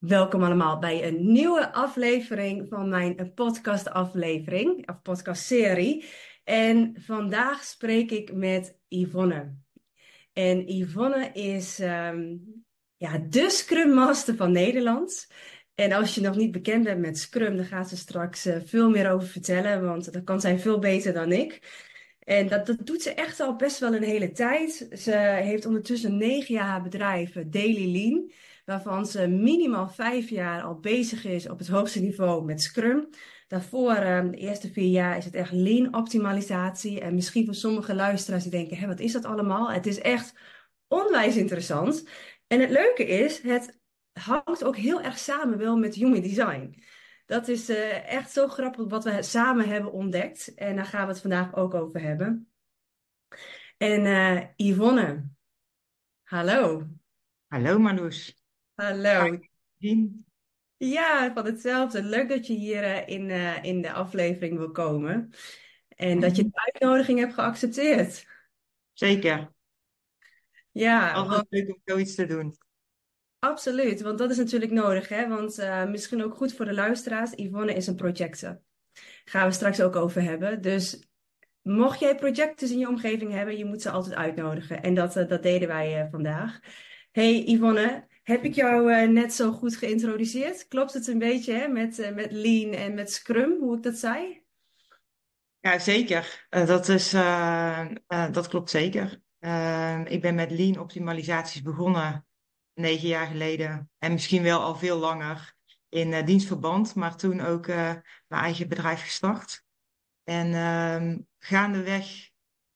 Welkom allemaal bij een nieuwe aflevering van mijn podcastaflevering, of podcastserie. En vandaag spreek ik met Yvonne. En Yvonne is um, ja, de Scrum Master van Nederland. En als je nog niet bekend bent met Scrum, dan gaat ze straks uh, veel meer over vertellen, want dat kan zij veel beter dan ik. En dat, dat doet ze echt al best wel een hele tijd. Ze heeft ondertussen negen jaar bedrijf Daily Lean waarvan ze minimaal vijf jaar al bezig is op het hoogste niveau met Scrum. Daarvoor, ehm, de eerste vier jaar, is het echt lean optimalisatie. En misschien voor sommige luisteraars die denken, hé, wat is dat allemaal? Het is echt onwijs interessant. En het leuke is, het hangt ook heel erg samen wel met human design. Dat is uh, echt zo grappig wat we samen hebben ontdekt. En daar gaan we het vandaag ook over hebben. En uh, Yvonne, hallo. Hallo Marloes. Hallo. Ja, van hetzelfde. Leuk dat je hier uh, in, uh, in de aflevering wil komen. En dat je de uitnodiging hebt geaccepteerd. Zeker. Ja, Altijd want, leuk om zoiets te doen. absoluut. Want dat is natuurlijk nodig, hè? Want uh, misschien ook goed voor de luisteraars. Yvonne is een projector. Gaan we straks ook over hebben. Dus mocht jij projecten in je omgeving hebben, je moet ze altijd uitnodigen. En dat, dat deden wij vandaag. Hey Yvonne, heb ik jou uh, net zo goed geïntroduceerd? Klopt het een beetje hè, met, uh, met Lean en met Scrum, hoe ik dat zei? Ja, zeker. Uh, dat, is, dat klopt zeker. ik ben met Lean optimalisaties begonnen negen jaar geleden. En misschien wel al veel langer in dienstverband, maar toen ook mijn eigen bedrijf gestart. En ehm, gaandeweg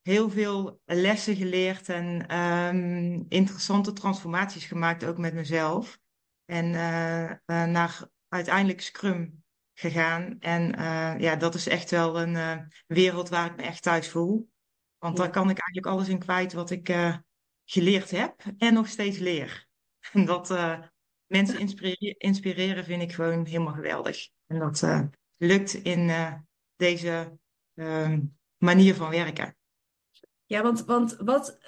heel veel lessen geleerd en um, interessante transformaties gemaakt, ook met mezelf. En uh, naar uiteindelijk Scrum gegaan. En uh, ja, dat is echt wel een wereld waar ik me echt thuis voel. Want ja. daar kan ik eigenlijk alles in kwijt wat ik geleerd heb en nog steeds leer. En dat mensen inspireren, inspireren vind ik gewoon helemaal geweldig. En dat lukt in deze um, manier van werken. Ja, want, want wat,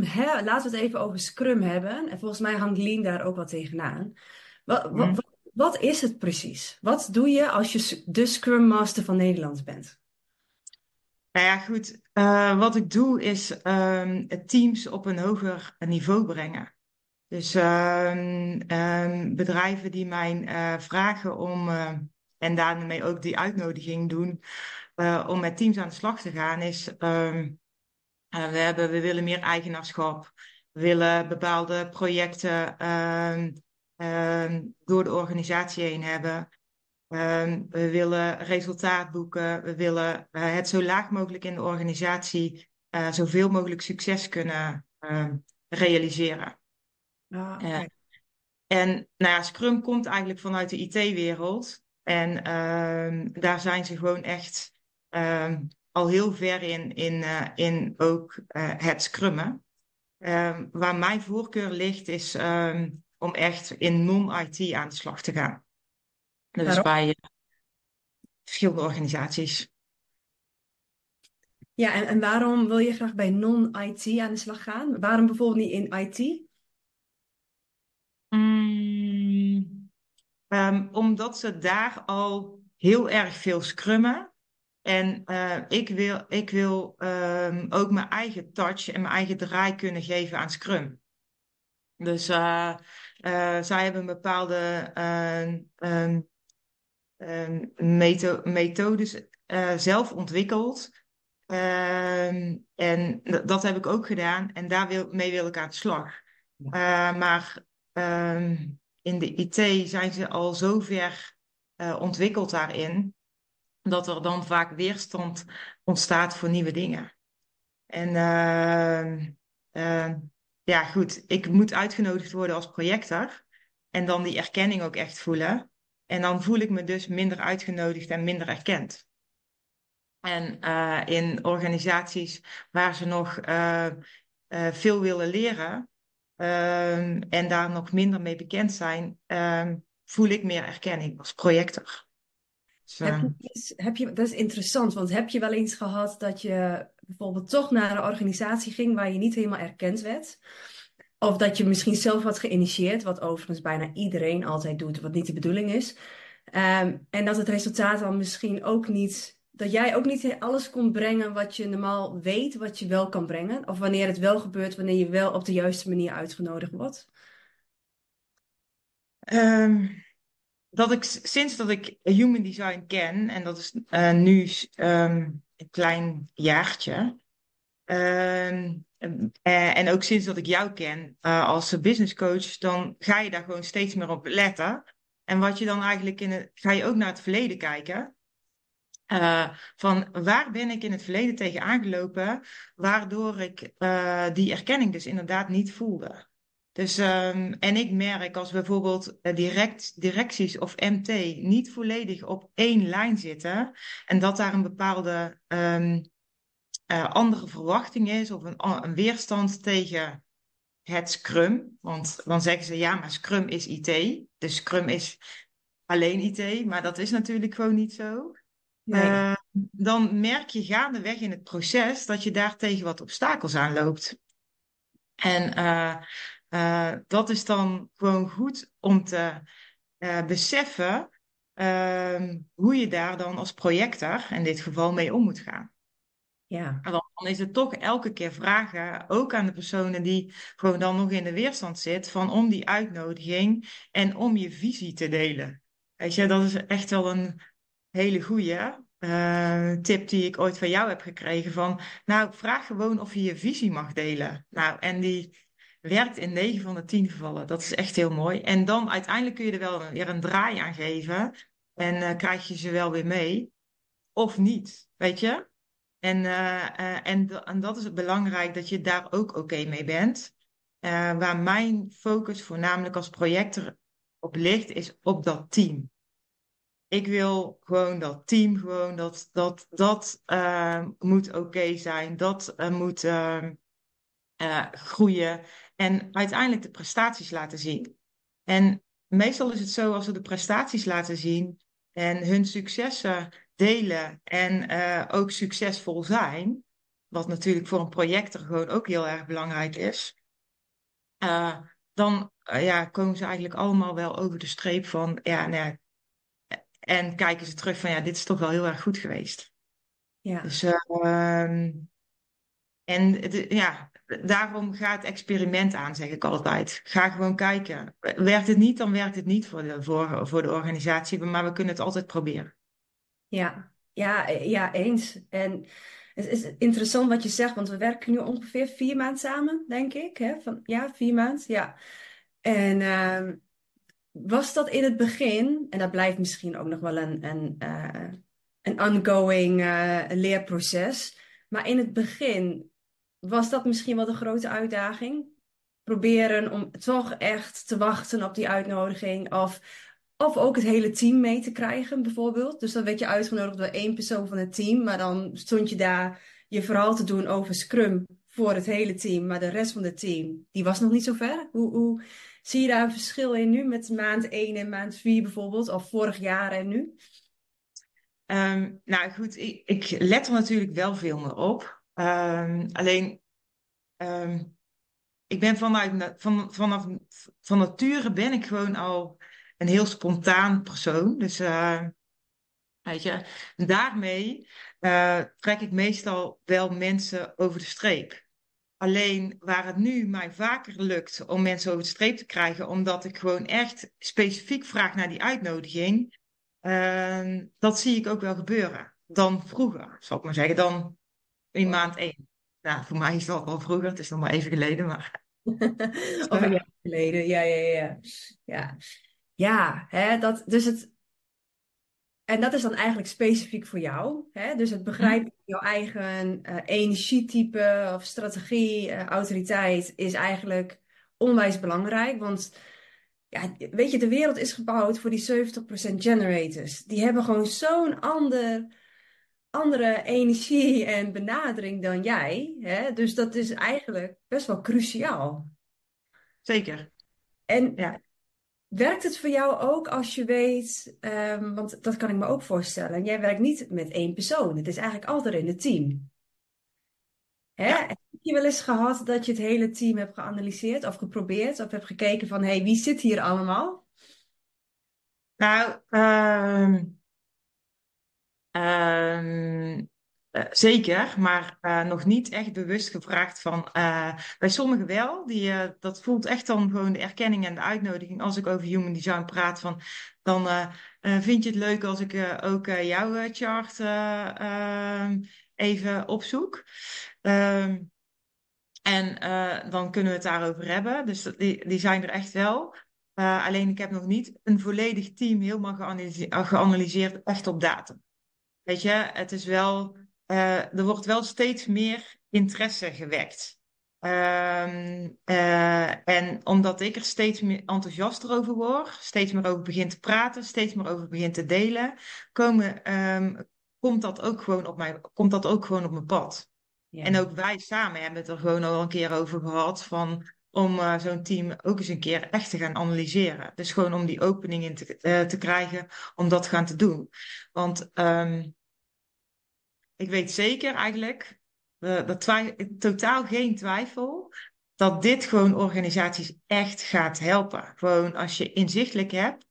hè, laten we het even over Scrum hebben. En volgens mij hangt Lean daar ook wat tegenaan. Wat, Mhm. wat, wat is het precies? Wat doe je als je de Scrum Master van Nederland bent? Nou ja, goed. Uh, wat ik doe is um, teams op een hoger niveau brengen. Dus um, um, bedrijven die mij uh, vragen om, uh, en daarmee ook die uitnodiging doen, om met teams aan de slag te gaan, is uh, we, hebben, we willen meer eigenaarschap. We willen bepaalde projecten um, um, door de organisatie heen hebben. Um, we willen resultaat boeken. We willen uh, het zo laag mogelijk in de organisatie uh, zoveel mogelijk succes kunnen realiseren. Ah, okay. en nou ja, Scrum komt eigenlijk vanuit de IT-wereld. En daar zijn ze gewoon echt al heel ver in, in, uh, in ook uh, het scrummen. Um, waar mijn voorkeur ligt is um, om echt in non-IT aan de slag te gaan. Dus Waarom? bij uh, verschillende organisaties. Ja, en, en waarom wil je graag bij non-IT aan de slag gaan? Waarom bijvoorbeeld niet in IT? Mm, um, omdat ze daar al heel erg veel scrummen. En uh, ik wil, ik wil um, ook mijn eigen touch en mijn eigen draai kunnen geven aan Scrum. Dus uh, uh, zij hebben een bepaalde um, um, metho methodes zelf ontwikkeld. en dat heb ik ook gedaan en daar wil, mee wil ik aan de slag. maar in de IT zijn ze al zo ver ontwikkeld daarin dat er dan vaak weerstand ontstaat voor nieuwe dingen. En uh, uh, ja, goed, ik moet uitgenodigd worden als projector en dan die erkenning ook echt voelen. En dan voel ik me dus minder uitgenodigd en minder erkend. En uh, in organisaties waar ze nog veel willen leren en daar nog minder mee bekend zijn, voel ik meer erkenning als projector. Heb je, heb je, dat is interessant, want heb je wel eens gehad dat je bijvoorbeeld toch naar een organisatie ging waar je niet helemaal erkend werd? Of dat je misschien zelf had geïnitieerd, wat overigens bijna iedereen altijd doet, wat niet de bedoeling is. Ehm, en dat het resultaat dan misschien ook niet, dat jij ook niet alles kon brengen wat je normaal weet, wat je wel kan brengen. Of wanneer het wel gebeurt, wanneer je wel op de juiste manier uitgenodigd wordt. Ehm, dat ik sinds dat ik human design ken, en dat is uh, nu um, een klein jaartje. Uh, en ook sinds dat ik jou ken uh, als business coach, dan ga je daar gewoon steeds meer op letten. En wat je dan eigenlijk in het, ga je ook naar het verleden kijken. Van waar ben ik in het verleden tegen aangelopen, waardoor ik die erkenning dus inderdaad niet voelde. Dus, um, en ik merk als bijvoorbeeld uh, direct, directies of MT niet volledig op één lijn zitten en dat daar een bepaalde um, andere verwachting is of een, een weerstand tegen het Scrum. Want dan zeggen ze ja, maar Scrum is IT. Dus Scrum is alleen IT, maar dat is natuurlijk gewoon niet zo. Nee. Uh, dan merk je gaandeweg in het proces dat je daar tegen wat obstakels aan loopt. En uh, uh, dat is dan gewoon goed om te beseffen ehm, hoe je daar dan als projector in dit geval mee om moet gaan. Ja. En dan, dan, is het toch elke keer vragen, ook aan de personen die gewoon dan nog in de weerstand zit, van om die uitnodiging en om je visie te delen. Weet je, dat is echt wel een hele goede uh, tip die ik ooit van jou heb gekregen. Van, nou, vraag gewoon of je je visie mag delen. Nou, en die werkt in 9 van de 10 gevallen. Dat is echt heel mooi. En dan uiteindelijk kun je er wel weer een draai aan geven. En uh, krijg je ze wel weer mee. Of niet, weet je? En, uh, uh, en, en, dat is belangrijk dat je daar ook oké mee bent. Waar mijn focus voornamelijk als projector op ligt, is op dat team. Ik wil gewoon dat team, gewoon dat dat, dat moet oké zijn, dat moet ehm, groeien en uiteindelijk de prestaties laten zien. En meestal is het zo als we de prestaties laten zien en hun successen delen en uh, ook succesvol zijn, wat natuurlijk voor een project er gewoon ook heel erg belangrijk is, uh, dan uh, ja, komen ze eigenlijk allemaal wel over de streep van, ja, nee, en kijken ze terug van, ja, dit is toch wel heel erg goed geweest. Ja. Dus, ehm, en ja, daarom ga het experiment aan, zeg ik altijd. Ga gewoon kijken. Werkt het niet, dan werkt het niet voor de, voor, voor de organisatie, maar we kunnen het altijd proberen. Ja, ja, ja, eens. En het is interessant wat je zegt, want we werken nu ongeveer vier maanden samen, denk ik. Hè? Van, ja, vier maanden, ja. En uh, was dat in het begin, en dat blijft misschien ook nog wel een, een, uh, een ongoing uh, leerproces, maar in het begin was dat misschien wel de grote uitdaging? Proberen om toch echt te wachten op die uitnodiging of of ook het hele team mee te krijgen, bijvoorbeeld. Dus dan werd je uitgenodigd door één persoon van het team. Maar dan stond je daar je verhaal te doen over Scrum voor het hele team. Maar de rest van het team, die was nog niet zo ver. Hoe, hoe zie je daar een verschil in nu met maand 1 en maand 4 bijvoorbeeld? Of vorig jaar en nu? Um, nou goed, ik, ik, let er natuurlijk wel veel meer op. Um, alleen, um, ik ben vanuit, van, vanaf van nature ben ik gewoon al een heel spontaan persoon. Dus uh, weet je, daarmee uh, trek ik meestal wel mensen over de streep. Alleen waar het nu mij vaker lukt om mensen over de streep te krijgen, omdat ik gewoon echt specifiek vraag naar die uitnodiging, uh, dat zie ik ook wel gebeuren. Dan vroeger, zal ik maar zeggen, dan in maand één. Nou, voor mij is dat wel vroeger, het is nog maar even geleden, maar. of een jaar geleden, ja, ja, ja. ja. Ja, hè, dat, dus het, en dat is dan eigenlijk specifiek voor jou. Hè? Dus het begrijpen van jouw eigen uh, energietype of strategie, uh, autoriteit is eigenlijk onwijs belangrijk. Want ja, weet je, de wereld is gebouwd voor die 70% generators. Die hebben gewoon zo'n ander, andere energie en benadering dan jij. Hè? Dus dat is eigenlijk best wel cruciaal. Zeker. En ja. Werkt het voor jou ook als je weet, um, want dat kan ik me ook voorstellen, jij werkt niet met één persoon. Het is eigenlijk altijd in het team. Hè? Ja. je wel eens gehad dat je het hele team hebt geanalyseerd of geprobeerd of hebt gekeken van, hé, hey, wie zit hier allemaal? Nou, ehm, ehm, eh, zeker, maar eh, nog niet echt bewust gevraagd van. eh, bij sommigen wel, die, dat voelt echt dan gewoon de erkenning en de uitnodiging. Als ik over human design praat, van, dan vind je het leuk als ik ook jouw chart eh, ehm, even opzoek. Ehm, en dan kunnen we het daarover hebben. Dus die, die zijn er echt wel. Alleen ik heb nog niet een volledig team helemaal geanalyse- geanalyseerd, echt op datum. Weet je, het is wel, eh, er wordt wel steeds meer interesse gewekt. Ehm, eh, en omdat ik er steeds meer enthousiaster over word, steeds meer over begin te praten, steeds meer over begin te delen, komen, ehm, komt dat ook gewoon op mijn, komt dat ook gewoon op mijn pad. Ja. En ook wij samen hebben het er gewoon al een keer over gehad van om eh, zo'n team ook eens een keer echt te gaan analyseren. Dus gewoon om die opening in te, eh, te krijgen om dat gaan te doen. Want ehm, ik weet zeker eigenlijk, dat totaal geen twijfel, dat dit gewoon organisaties echt gaat helpen. Gewoon als je inzichtelijk hebt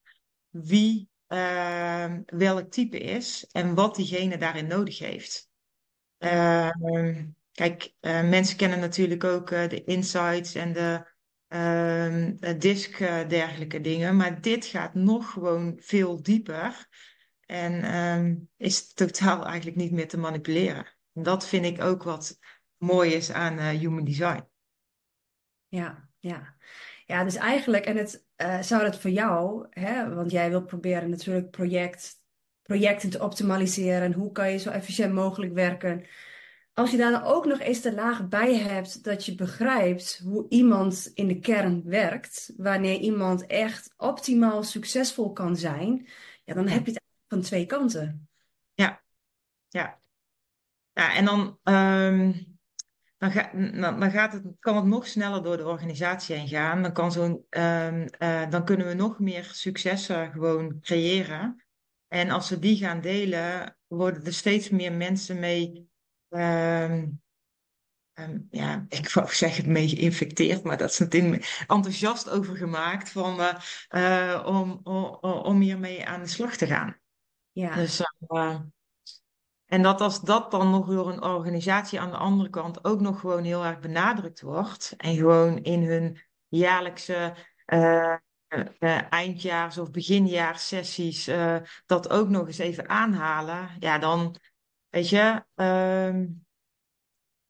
wie ehm, welk type is en wat diegene daarin nodig heeft. Ehm, kijk, eh, mensen kennen natuurlijk ook eh, de insights en de ehm, eh, disk eh, dergelijke dingen, maar dit gaat nog gewoon veel dieper en ehm, is totaal eigenlijk niet meer te manipuleren. En dat vind ik ook wat mooi is aan human design. Ja, ja. Ja, dus eigenlijk, en het zou het voor jou, hè, want jij wilt proberen natuurlijk project, projecten te optimaliseren en hoe kan je zo efficiënt mogelijk werken. Als je daar dan ook nog eens de laag bij hebt dat je begrijpt hoe iemand in de kern werkt, wanneer iemand echt optimaal succesvol kan zijn, ja, dan heb je het van twee kanten. ja, ja. Ja, en dan, ehm, dan, ga- dan, dan gaat het, kan het nog sneller door de organisatie heen gaan. Dan kan zo'n, ehm, eh, dan kunnen we nog meer successen gewoon creëren. En als we die gaan delen, worden er steeds meer mensen mee, ehm, ehm, ja, ik wou zeggen mee geïnfecteerd, maar dat is natuurlijk enthousiast over gemaakt van, eh, om, om, om hiermee aan de slag te gaan. Ja, Dus, eh, en dat als dat dan nog door een organisatie aan de andere kant ook nog gewoon heel erg benadrukt wordt. En gewoon in hun jaarlijkse eindjaars- of beginjaarssessies dat ook nog eens even aanhalen. Ja, dan, weet je, ehm,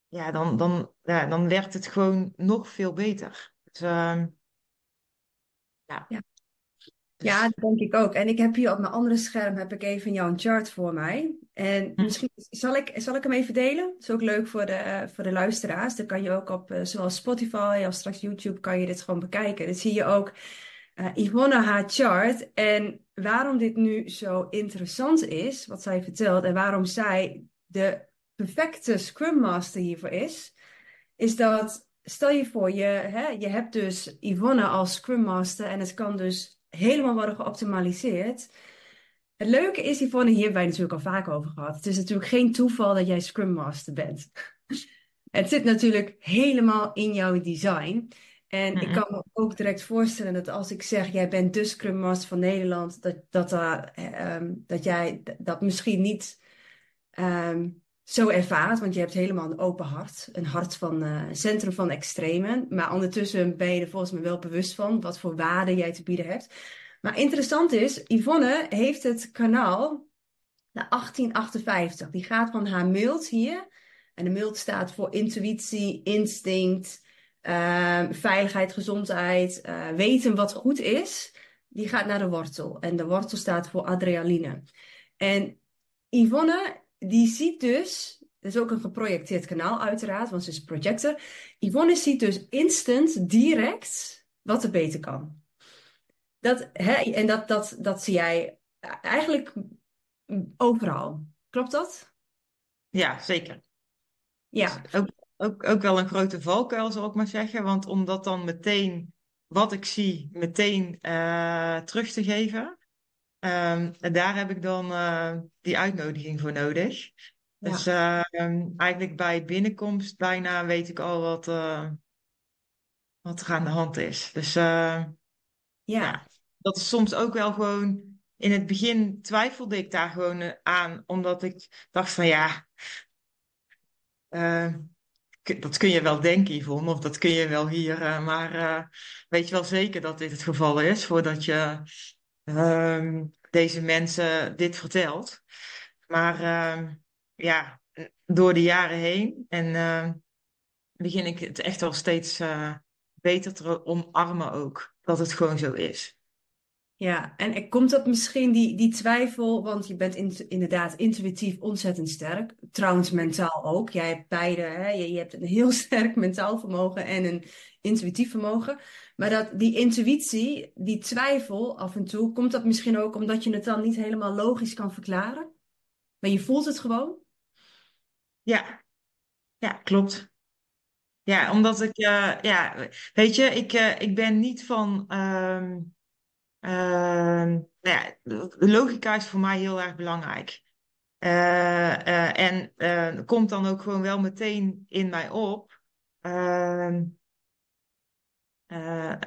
ja, dan, dan, ja, dan werkt het gewoon nog veel beter. Dus, ehm, ja, ja. Ja, dus, dat denk ik ook. En ik heb hier op mijn andere scherm heb ik even jouw chart voor mij. En hm, misschien zal ik, zal ik hem even delen. Dat is ook leuk voor de, eh, voor de luisteraars. Dan kan je ook op eh, zowel Spotify als straks YouTube kan je dit gewoon bekijken. Dan zie je ook eh Yvonne haar chart. En waarom dit nu zo interessant is, wat zij vertelt, en waarom zij de perfecte Scrum Master hiervoor is, is dat, stel je voor, je, hè, je hebt dus Yvonne als Scrum Master en het kan dus helemaal worden geoptimaliseerd. Het leuke is, Yvonne, hier hebben wij natuurlijk al vaak over gehad. Het is natuurlijk geen toeval dat jij Scrum Master bent. Het zit natuurlijk helemaal in jouw design. En ik hm, kan me ook direct voorstellen dat als ik zeg, jij bent de Scrum Master van Nederland, dat, dat, ehm, dat jij dat misschien niet ehm, zo ervaart, want je hebt helemaal een open hart, een hart van eh, een centrum van extremen. Maar ondertussen ben je er volgens mij wel bewust van wat voor waarde jij te bieden hebt. Maar interessant is, Yvonne heeft het kanaal naar 1858. Die gaat van haar mild hier. En de mild staat voor intuïtie, instinct, veiligheid, gezondheid, eh, weten wat goed is. Die gaat naar de wortel. En de wortel staat voor adrenaline. En Yvonne, die ziet dus, dat is ook een geprojecteerd kanaal uiteraard, want ze is projector. Yvonne ziet dus instant, direct, wat er beter kan. Dat, hè, en dat, dat, dat zie jij eigenlijk overal. Klopt dat? ja, zeker. Ja, is ook, ook, ook wel een grote valkuil, zal ik maar zeggen. Want om dat dan meteen, wat ik zie, meteen eh, terug te geven. ehm, daar heb ik dan eh, die uitnodiging voor nodig. Dus ehm, eigenlijk bij binnenkomst bijna weet ik al wat, uh, wat er aan de hand is. Dus uh, ja. dat is soms ook wel gewoon. In het begin twijfelde ik daar gewoon aan, omdat ik dacht van ja, uh, dat kun je wel denken, Yvonne, of dat kun je wel hier, uh, maar uh, weet je wel zeker dat dit het geval is voordat je ehm, deze mensen dit vertelt. Maar ehm, ja, door de jaren heen en ehm, begin ik het echt wel steeds uh, beter te omarmen ook, dat het gewoon zo is. Ja, en komt dat misschien die, die twijfel, want je bent in, inderdaad intuïtief ontzettend sterk. Trouwens, mentaal ook. Jij hebt beide, hè? Je, hebt een heel sterk mentaal vermogen en een intuïtief vermogen. Maar dat, die intuïtie, die twijfel af en toe, komt dat misschien ook omdat je het dan niet helemaal logisch kan verklaren? Maar je voelt het gewoon? Ja, ja, klopt. Ja, omdat ik, uh, ja, weet je, ik, uh, ik ben niet van. Uh, nou ja, logica is voor mij heel erg belangrijk. Uh, en komt dan ook gewoon wel meteen in mij op. Ehm,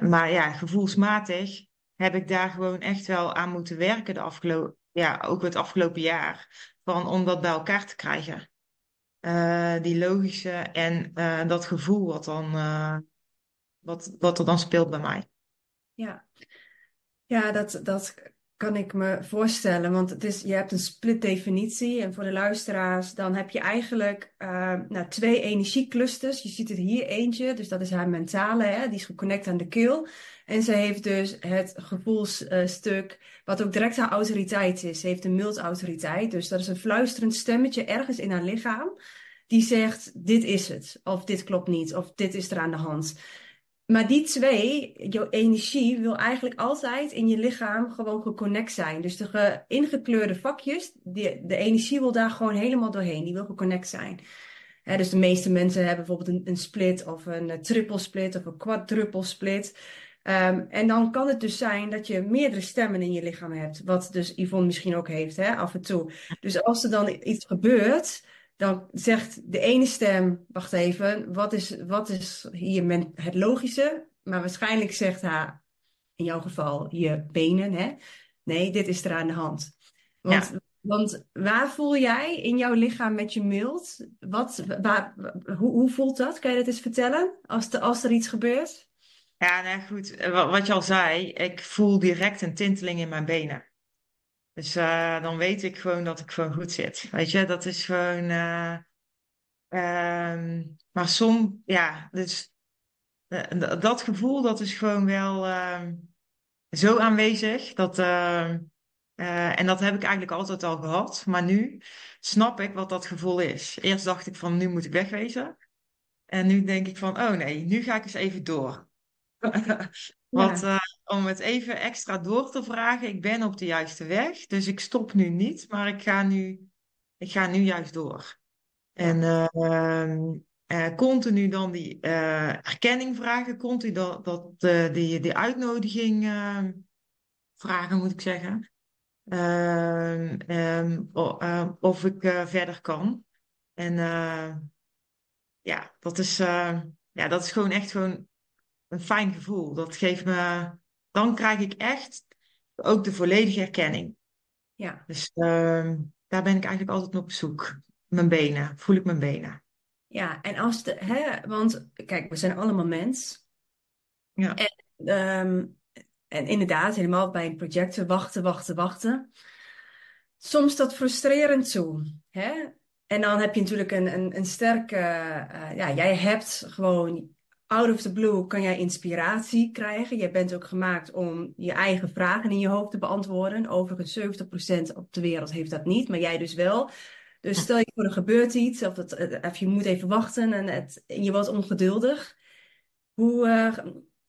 maar ja, gevoelsmatig heb ik daar gewoon echt wel aan moeten werken de ja, ook het afgelopen jaar. Van om dat bij elkaar te krijgen. Die logische en dat gevoel wat, dan, wat, wat er dan speelt bij mij. Ja, ja dat, dat kan ik me voorstellen. Want het is, je hebt een split definitie. En voor de luisteraars, dan heb je eigenlijk nou, twee energieclusters. Je ziet het hier eentje, dus dat is haar mentale, hè? die is geconnect aan de keel. En ze heeft dus het gevoelsstuk, wat ook direct haar autoriteit is. Ze heeft een multautoriteit, dus dat is een fluisterend stemmetje ergens in haar lichaam. Die zegt, dit is het, of dit klopt niet, of dit is er aan de hand. Maar die twee, jouw energie, wil eigenlijk altijd in je lichaam gewoon geconnect zijn. Dus de ingekleurde vakjes, die, de energie wil daar gewoon helemaal doorheen. Die wil geconnect zijn. dus de meeste mensen hebben bijvoorbeeld een, een split of een triple split of een quadruple split. Um, en dan kan het dus zijn dat je meerdere stemmen in je lichaam hebt. Wat dus Yvonne misschien ook heeft, hè, af en toe. Dus als er dan iets gebeurt, dan zegt de ene stem, wacht even, wat is, wat is hier het logische? Maar waarschijnlijk zegt haar, in jouw geval, je benen, hè? Nee, dit is er aan de hand. Want, ja. want waar voel jij in jouw lichaam met je mild? Wat, waar, hoe, hoe voelt dat? Kan je dat eens vertellen? Als, de, als er iets gebeurt? Ja, nou goed, wat je al zei, ik voel direct een tinteling in mijn benen. Dus uh, dan weet ik gewoon dat ik gewoon goed zit. Weet je, dat is gewoon. Uh, um, maar soms, ja, dus uh, dat gevoel, dat is gewoon wel ehm, zo aanwezig. Dat, ehm, en dat heb ik eigenlijk altijd al gehad. Maar nu snap ik wat dat gevoel is. Eerst dacht ik van, nu moet ik wegwezen. En nu denk ik van, oh nee, nu ga ik eens even door. Want uh, om het even extra door te vragen, ik ben op de juiste weg. Dus ik stop nu niet, maar ik ga nu, ik ga nu juist door. En uh, continu dan die erkenning vragen, continu dat, dat die, die uitnodiging ehm, vragen, moet ik zeggen. Ehm, of ik verder kan. En ja, dat is, ja, dat is gewoon echt gewoon een fijn gevoel. Dat geeft me, dan krijg ik echt ook de volledige erkenning. Ja. Dus uh, daar ben ik eigenlijk altijd op zoek. Mijn benen, voel ik mijn benen. Ja, en als de, hè, want kijk, we zijn allemaal mens. Ja. En, um, en inderdaad, helemaal bij een project wachten, wachten, wachten. Soms dat frustrerend zo. Hè? En dan heb je natuurlijk een, een, een sterke, uh, ja, jij hebt gewoon out of the blue kan jij inspiratie krijgen. Je bent ook gemaakt om je eigen vragen in je hoofd te beantwoorden. Overigens, 70% op de wereld heeft dat niet, maar jij dus wel. Dus stel je voor, er gebeurt iets, of, het, of je moet even wachten en, het, je wordt ongeduldig. Hoe, uh,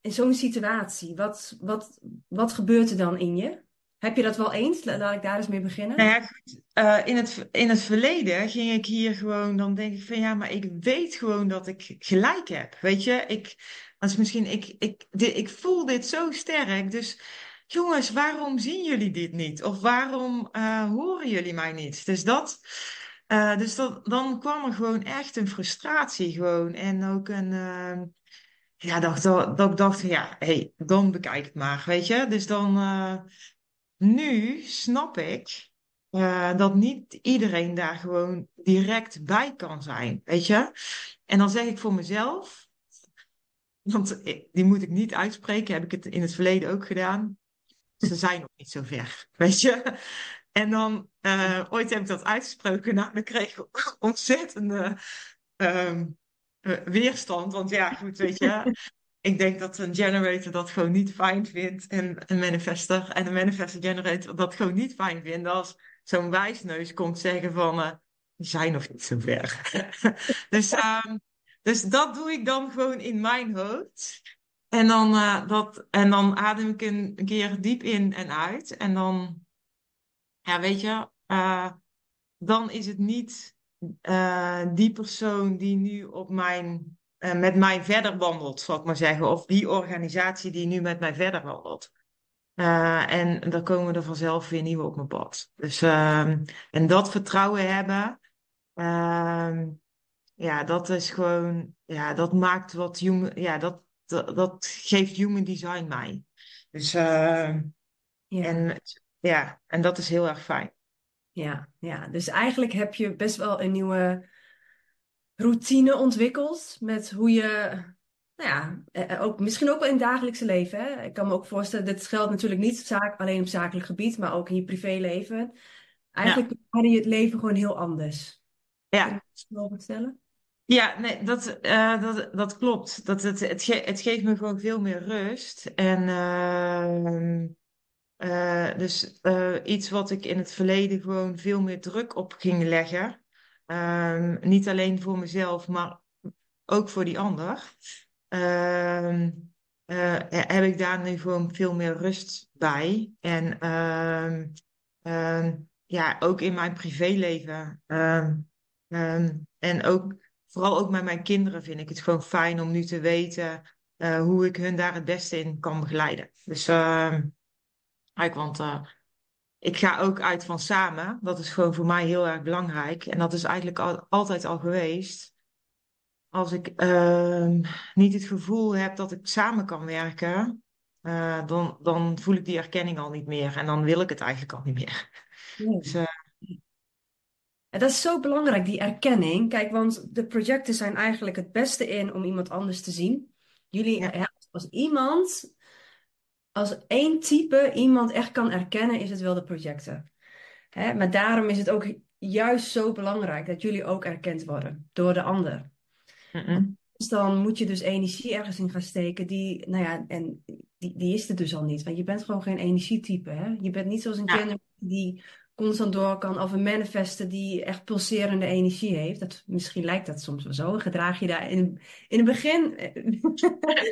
in zo'n situatie, wat, wat, wat gebeurt er dan in je? Heb je dat wel eens? Laat ik daar eens mee beginnen. Nou ja. Uh, in, het, in het verleden ging ik hier gewoon, dan denk ik van ja, maar ik weet gewoon dat ik gelijk heb. Weet je, ik, als misschien, ik, ik, ik voel dit zo sterk. Dus jongens, waarom zien jullie dit niet? Of waarom uh, horen jullie mij niet? Dus dat, Eh, dus dat, dan kwam er gewoon echt een frustratie gewoon. En ook een, ehm, ja, dat, dat, dat ik dacht, ja, hey, dan bekijk het maar, weet je. Dus dan, eh, nu snap ik eh, dat niet iedereen daar gewoon direct bij kan zijn, weet je. En dan zeg ik voor mezelf, want die moet ik niet uitspreken, heb ik het in het verleden ook gedaan. Ze zijn nog niet zo ver, weet je. En dan, uh, ooit heb ik dat uitgesproken, nou, dan kreeg ik ontzettende uh, weerstand. Want ja, goed, weet je, ik denk dat een generator dat gewoon niet fijn vindt. En een manifester en een manifester generator dat gewoon niet fijn vindt als zo'n wijsneus komt zeggen van, uh, zijn nog niet zo ver. dus, um, dus dat doe ik dan gewoon in mijn hoofd. En dan, uh, dat, en dan adem ik een, keer diep in en uit. En dan, ja, weet je, uh, dan is het niet die persoon die nu op mijn, met mij verder wandelt, zal ik maar zeggen. Of die organisatie die nu met mij verder wandelt. en dan komen er vanzelf weer nieuwe op mijn pad. Dus, ehm, en dat vertrouwen hebben. Ehm, ja, dat is gewoon, ja, dat maakt wat human, ja, dat, dat, dat geeft human design mij. Dus, uh, ja. En, ja, en dat is heel erg fijn. Ja, ja, dus eigenlijk heb je best wel een nieuwe routine ontwikkeld met hoe je, nou ja, eh, eh, ook, misschien ook wel in het dagelijkse leven. Hè? Ik kan me ook voorstellen, dit geldt natuurlijk niet zaak, alleen op zakelijk gebied, maar ook in je privéleven. Eigenlijk ja. je het leven gewoon heel anders. Ja. Kun je vertellen? Ja, nee, dat, uh, dat, dat klopt. Dat het, het, ge het geeft me gewoon veel meer rust. En uh, uh, dus iets wat ik in het verleden gewoon veel meer druk op ging leggen. Ehm, niet alleen voor mezelf, maar ook voor die ander. Ehm, heb ik daar nu gewoon veel meer rust bij. En ja, ook in mijn privéleven. en ook vooral ook met mijn kinderen vind ik het gewoon fijn om nu te weten uh, hoe ik hun daar het beste in kan begeleiden. Dus uh, want uh, ik ga ook uit van samen. Dat is gewoon voor mij heel erg belangrijk. En dat is eigenlijk al, altijd al geweest. Als ik ehm, niet het gevoel heb dat ik samen kan werken, eh, dan, dan voel ik die erkenning al niet meer. En dan wil ik het eigenlijk al niet meer. Nee. Dus, en dat is zo belangrijk, die erkenning. Kijk, want de projecten zijn eigenlijk het beste in om iemand anders te zien. Jullie, ja. als iemand, als één type iemand echt kan erkennen, is het wel de projecten. Hè? Maar daarom is het ook juist zo belangrijk dat jullie ook erkend worden door de ander. Dus dan moet je dus energie ergens in gaan steken die, nou ja, en die, die is er dus al niet. Want je bent gewoon geen energietype. Hè? Je bent niet zoals een ja. die constant door kan of een manifester die echt pulserende energie heeft. Dat, misschien lijkt dat soms wel zo. Gedraag je daar in, in het begin.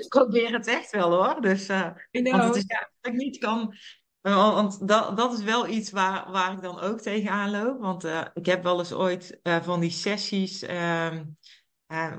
ik probeer het echt wel hoor. Dus, uh, know, want het is ja. dat ik niet kan. Want dat, dat is wel iets waar, waar ik dan ook tegenaan loop. Want uh, ik heb wel eens ooit van die sessies.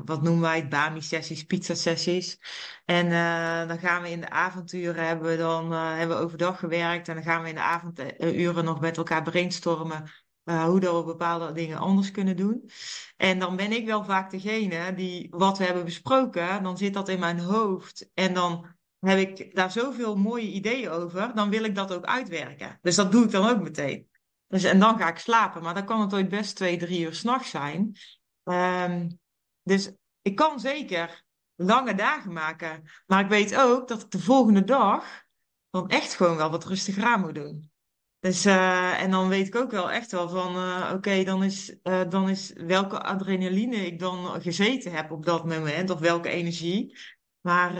Wat noemen wij het? Bami-sessies, pizza-sessies. En uh, dan gaan we in de avonturen, hebben we dan uh, hebben we overdag gewerkt. En dan gaan we in de avonduren nog met elkaar brainstormen. Uh, hoe dat we bepaalde dingen anders kunnen doen. En dan ben ik wel vaak degene die wat we hebben besproken, dan zit dat in mijn hoofd. En dan heb ik daar zoveel mooie ideeën over, dan wil ik dat ook uitwerken. Dus dat doe ik dan ook meteen. Dus, en dan ga ik slapen. Maar dan kan het ooit best twee, drie uur s'nachts zijn. Um, dus ik kan zeker lange dagen maken. Maar ik weet ook dat ik de volgende dag dan echt gewoon wel wat rustiger aan moet doen. Dus, uh, en dan weet ik ook wel echt wel van, uh, oké, okay, dan, is, uh, dan is welke adrenaline ik dan gezeten heb op dat moment, of welke energie. Maar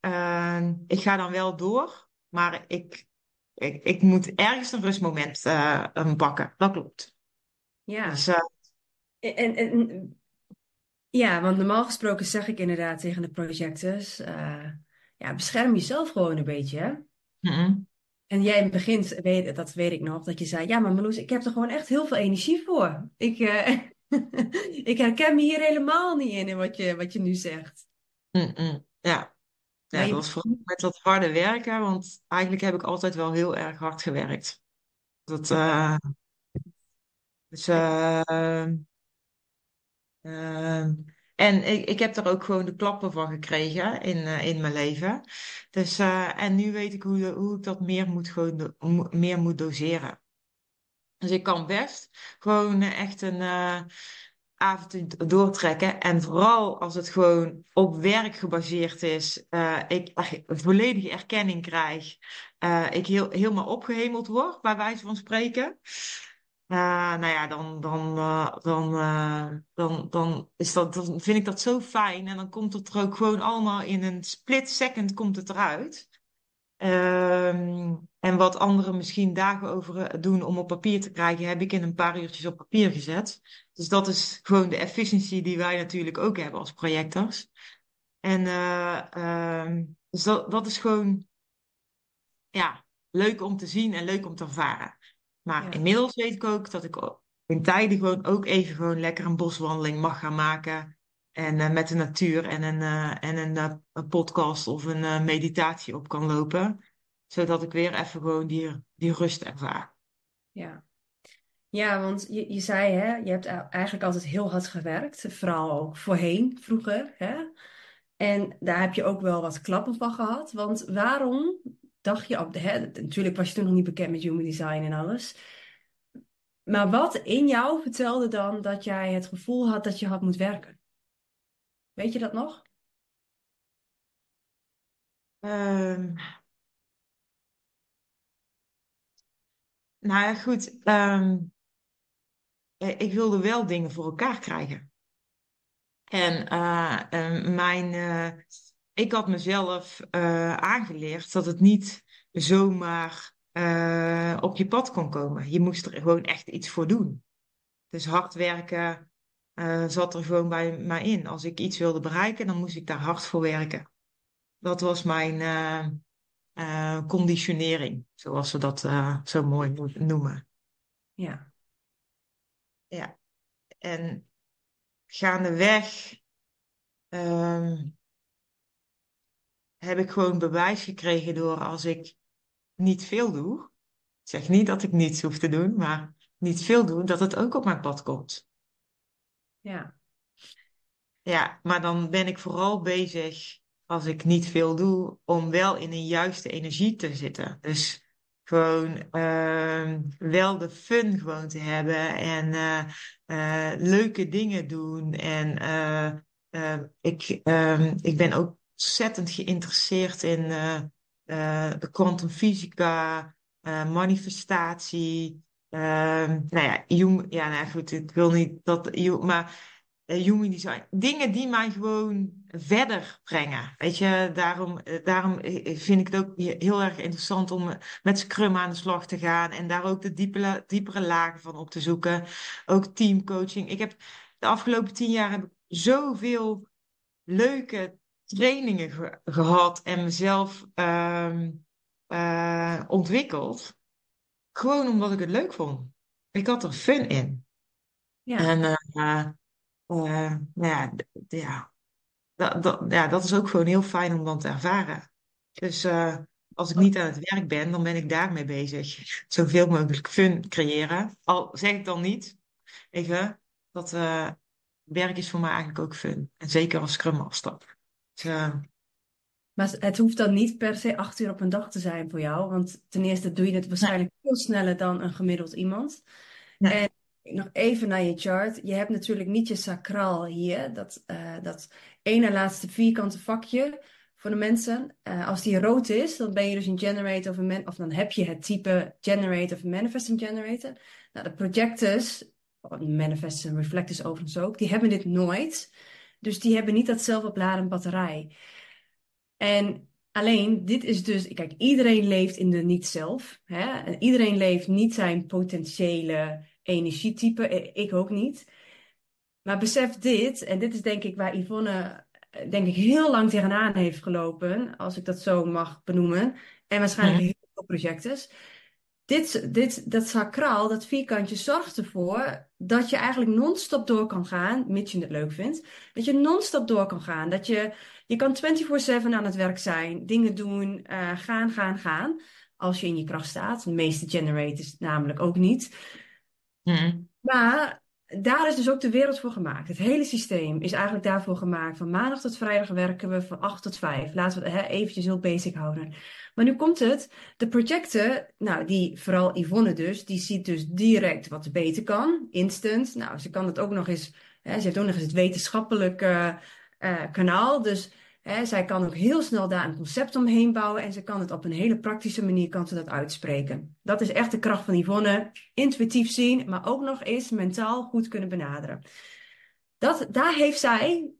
ehm, ik ga dan wel door, maar ik, ik, ik moet ergens een rustmoment pakken. Dat klopt. Ja. Dus, en, en ja, want normaal gesproken zeg ik inderdaad tegen de projectors, uh, ja, bescherm jezelf gewoon een beetje. Hè? En jij in het begin, weet, dat weet ik nog, dat je zei, ja, maar Marloes, ik heb er gewoon echt heel veel energie voor. Ik, uh, ik herken me hier helemaal niet in, in wat je, wat je nu zegt. Ja, ja dat was vooral met dat harde werken, want eigenlijk heb ik altijd wel heel erg hard gewerkt. Dat, uh, Dus, ehm, en ik, ik heb er ook gewoon de klappen van gekregen in, eh, in mijn leven. Dus, eh, en nu weet ik hoe, hoe ik dat meer moet, gewoon meer moet doseren. Dus ik kan best gewoon eh, echt een avond doortrekken. En vooral als het gewoon op werk gebaseerd is, ik echt volledige erkenning krijg, ik heel, helemaal opgehemeld word, bij wijze van spreken. Uh, nou ja, dan, dan, uh, dan, uh, dan, dan, is dat, dan vind ik dat zo fijn. En dan komt het er ook gewoon allemaal in een split second komt het eruit. Um, en wat anderen misschien dagen over doen om op papier te krijgen, heb ik in een paar uurtjes op papier gezet. Dus dat is gewoon de efficiëntie die wij natuurlijk ook hebben als projectors. En um, dus dat, dat is gewoon ja, leuk om te zien en leuk om te ervaren. Maar ja. inmiddels weet ik ook dat ik in tijden gewoon ook even gewoon lekker een boswandeling mag gaan maken. En uh, met de natuur en een, uh, en een, uh, een, podcast of een meditatie op kan lopen. Zodat ik weer even gewoon die, die rust ervaar. Ja. Ja, want je, je zei, hè, je hebt eigenlijk altijd heel hard gewerkt. Vooral ook voorheen, vroeger. Hè? En daar heb je ook wel wat klappen van gehad. Want waarom dacht je op hè, natuurlijk was je toen nog niet bekend met human design en alles. Maar wat in jou vertelde dan dat jij het gevoel had dat je had moet werken? Weet je dat nog? Um, nou ja, goed. Um, ik wilde wel dingen voor elkaar krijgen. En uh, mijn, uh, ik had mezelf aangeleerd dat het niet zomaar op je pad kon komen. Je moest er gewoon echt iets voor doen. Dus hard werken zat er gewoon bij mij in. Als ik iets wilde bereiken, dan moest ik daar hard voor werken. Dat was mijn conditionering, zoals ze dat zo mooi noemen. Ja. Ja. En gaandeweg um, heb ik gewoon bewijs gekregen door als ik niet veel doe. Ik zeg niet dat ik niets hoef te doen, maar niet veel doen, dat het ook op mijn pad komt. Ja. Ja, maar dan ben ik vooral bezig, als ik niet veel doe, om wel in een juiste energie te zitten. Dus gewoon uh, wel de fun gewoon te hebben en uh, uh, leuke dingen doen. En uh, ik, ehm, ik ben ook ontzettend geïnteresseerd in de kwantumfysica, manifestatie. Ehm, nou ja, Jung, ja, nou goed, ik wil niet dat, maar human design. Dingen die mij gewoon verder brengen. Weet je, daarom, daarom vind ik het ook heel erg interessant om met Scrum aan de slag te gaan en daar ook de diepere, diepere lagen van op te zoeken. Ook teamcoaching. Ik heb de afgelopen tien jaar heb ik zoveel leuke trainingen ge gehad en mezelf um, uh, ontwikkeld. Gewoon omdat ik het leuk vond. Ik had er fun in. Ja. En uh, uh, nou ja, ja, dat, dat, ja, dat is ook gewoon heel fijn om dan te ervaren. Dus als ik niet aan het werk ben, dan ben ik daarmee bezig. Zoveel mogelijk fun creëren. Al zeg ik dan niet, even, dat werk is voor mij eigenlijk ook fun. En zeker als Scrum Master. Dus, maar het hoeft dan niet per se acht uur op een dag te zijn voor jou. Want ten eerste doe je het waarschijnlijk nee. veel sneller dan een gemiddeld iemand. Nee. En nog even naar je chart. Je hebt natuurlijk niet je sacraal hier. Dat, uh, dat ene laatste vierkante vakje voor de mensen. Uh, als die rood is, dan ben je dus een generator of een man of dan heb je het type generator of manifesting generator. Nou, de projectors, manifestors en reflectors overigens ook, die hebben dit nooit. Dus die hebben niet dat zelfopladen batterij. En alleen, dit is dus, kijk, iedereen leeft in de niet-zelf. Hè? En iedereen leeft niet zijn potentiële energietype. Ik ook niet. Maar besef dit, en dit is denk ik waar Yvonne denk ik heel lang tegenaan heeft gelopen, als ik dat zo mag benoemen. En waarschijnlijk Mhm. heel veel projecten. Dit, dit, dat sacraal, dat vierkantje, zorgt ervoor dat je eigenlijk non-stop door kan gaan, mits je het leuk vindt. Dat je non-stop door kan gaan. Dat je, je kan 24-7 aan het werk zijn, dingen doen, eh, gaan, gaan, gaan. Als je in je kracht staat. De meeste generators namelijk ook niet. Mhm. Maar daar is dus ook de wereld voor gemaakt. Het hele systeem is eigenlijk daarvoor gemaakt. Van maandag tot vrijdag werken we van 8 tot 5. Laten we het hè, eventjes heel basic houden. Maar nu komt het. De projecten, nou die, vooral Yvonne dus, die ziet dus direct wat beter kan. Instant. Nou, ze kan het ook nog eens, hè, ze heeft ook nog eens het wetenschappelijke uh, kanaal. Dus zij kan ook heel snel daar een concept omheen bouwen. En ze kan het op een hele praktische manier kan ze dat uitspreken. Dat is echt de kracht van Yvonne. Intuïtief zien, maar ook nog eens mentaal goed kunnen benaderen. Dat, daar heeft zij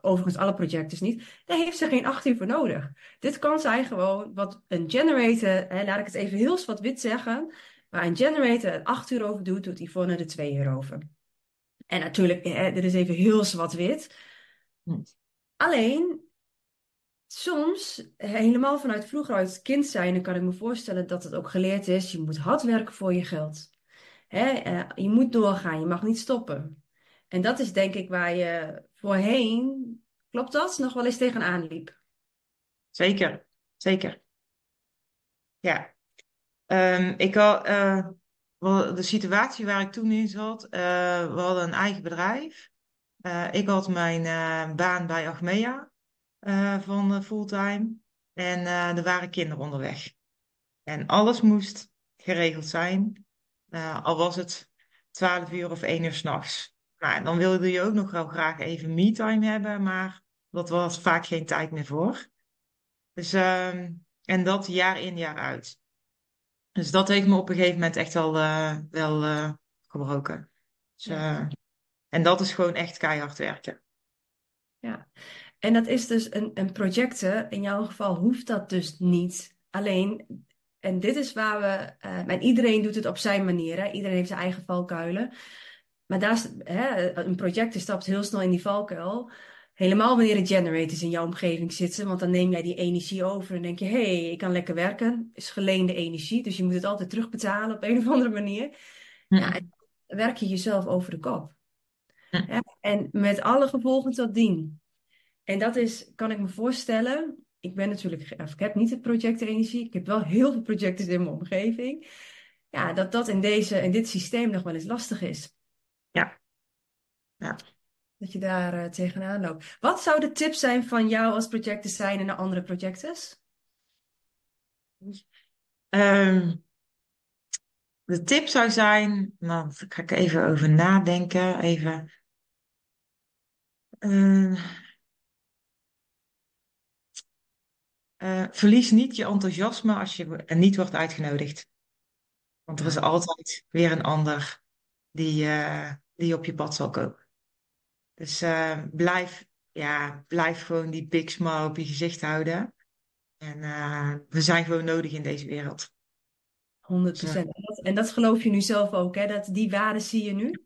overigens alle projecten niet, daar heeft ze geen acht uur voor nodig. Dit kan zij gewoon, wat een generator, hè, laat ik het even heel zwart-wit zeggen, waar een generator er acht uur over doet, doet Yvonne er twee uur over. En natuurlijk, hè, dit is even heel zwart-wit. Hm. Alleen, soms, helemaal vanuit vroeger uit kind zijn, dan kan ik me voorstellen dat het ook geleerd is, je moet hard werken voor je geld. Hè, eh, je moet doorgaan, je mag niet stoppen. En dat is denk ik waar je voorheen, klopt dat, nog wel eens tegenaan liep. Zeker, zeker. Ja. Um, ik had, uh, de situatie waar ik toen in zat, uh, we hadden een eigen bedrijf. Uh, ik had mijn baan bij Achmea van fulltime. En er waren kinderen onderweg. En alles moest geregeld zijn, al was het 12 uur of 1 uur s'nachts. Nou, dan wilde je ook nog wel graag even me-time hebben, maar dat was vaak geen tijd meer voor. Dus, uh, en dat jaar in, jaar uit. Dus dat heeft me op een gegeven moment echt wel, uh, wel uh, gebroken. Dus, uh, en dat is gewoon echt keihard werken. Ja, en dat is dus een, een projecten. In jouw geval hoeft dat dus niet. Alleen, en dit is waar we, en iedereen doet het op zijn manier. Hè? Iedereen heeft zijn eigen valkuilen. Maar daar, hè, een project stapt heel snel in die valkuil. Helemaal wanneer de generators in jouw omgeving zitten, want dan neem jij die energie over en denk je, hé, hey, ik kan lekker werken. Is geleende energie, dus je moet het altijd terugbetalen op een of andere manier. Ja, en werk je jezelf over de kop. en met alle gevolgen tot dien. En dat is, kan ik me voorstellen, ik ben natuurlijk, ik heb niet het projectenergie, ik heb wel heel veel projecten in mijn omgeving. Ja, dat dat in, deze, in dit systeem nog wel eens lastig is. Ja. Dat je daar uh, tegenaan loopt. Wat zou de tip zijn van jou als zijn naar andere projectors? Um, de tip zou zijn, nou, daar ga ik even over nadenken. Even. Uh, uh, verlies niet je enthousiasme als je niet wordt uitgenodigd. Want er is altijd weer een ander die, uh, die op je pad zal komen. Dus uh, blijf, ja, blijf gewoon die big smile op je gezicht houden. En uh, we zijn gewoon nodig in deze wereld. 100 procent. En, dat, en dat geloof je nu zelf ook, hè? Dat, die waarden zie je nu?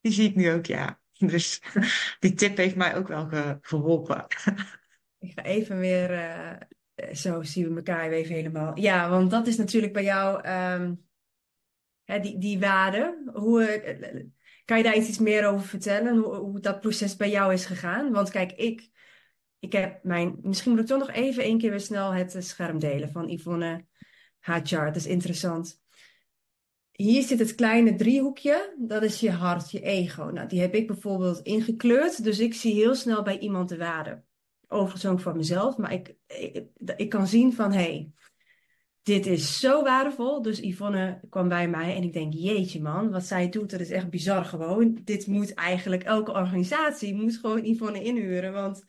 Die zie ik nu ook, ja. Dus die tip heeft mij ook wel geholpen. Ik ga even weer, uh, zo zien we elkaar even helemaal. Ja, want dat is natuurlijk bij jou um, hè, die, die waarden. Hoe, eh, kan je daar iets meer over vertellen? Hoe, dat proces bij jou is gegaan? Want kijk, ik, ik heb mijn. Misschien moet ik toch nog even één keer weer snel het scherm delen van Yvonne Hajar. Dat is interessant. Hier zit het kleine driehoekje, dat is je hart, je ego. Nou, die heb ik bijvoorbeeld ingekleurd, dus ik zie heel snel bij iemand de waarde. Overigens ook van mezelf, maar ik, ik, ik kan zien van, hé, hey, dit is zo waardevol. Dus Yvonne kwam bij mij en ik denk, jeetje man, wat zij doet, dat is echt bizar gewoon. Dit moet eigenlijk, elke organisatie moet gewoon Yvonne inhuren, want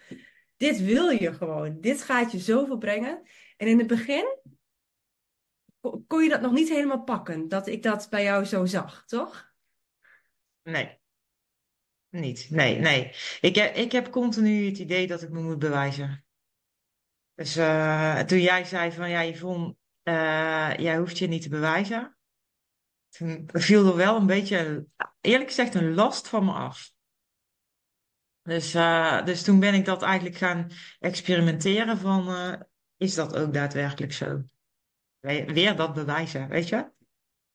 dit wil je gewoon. Dit gaat je zoveel brengen. En in het begin kon je dat nog niet helemaal pakken, dat ik dat bij jou zo zag, toch? Nee. Niet, nee, nee. Ik heb, ik heb continu het idee dat ik me moet bewijzen. Dus uh, toen jij zei van ja, Yvonne, uh, jij hoeft je niet te bewijzen. Toen viel er wel een beetje, eerlijk gezegd, een last van me af. Dus, uh, dus toen ben ik dat eigenlijk gaan experimenteren van, uh, is dat ook daadwerkelijk zo? Weer dat bewijzen, weet je?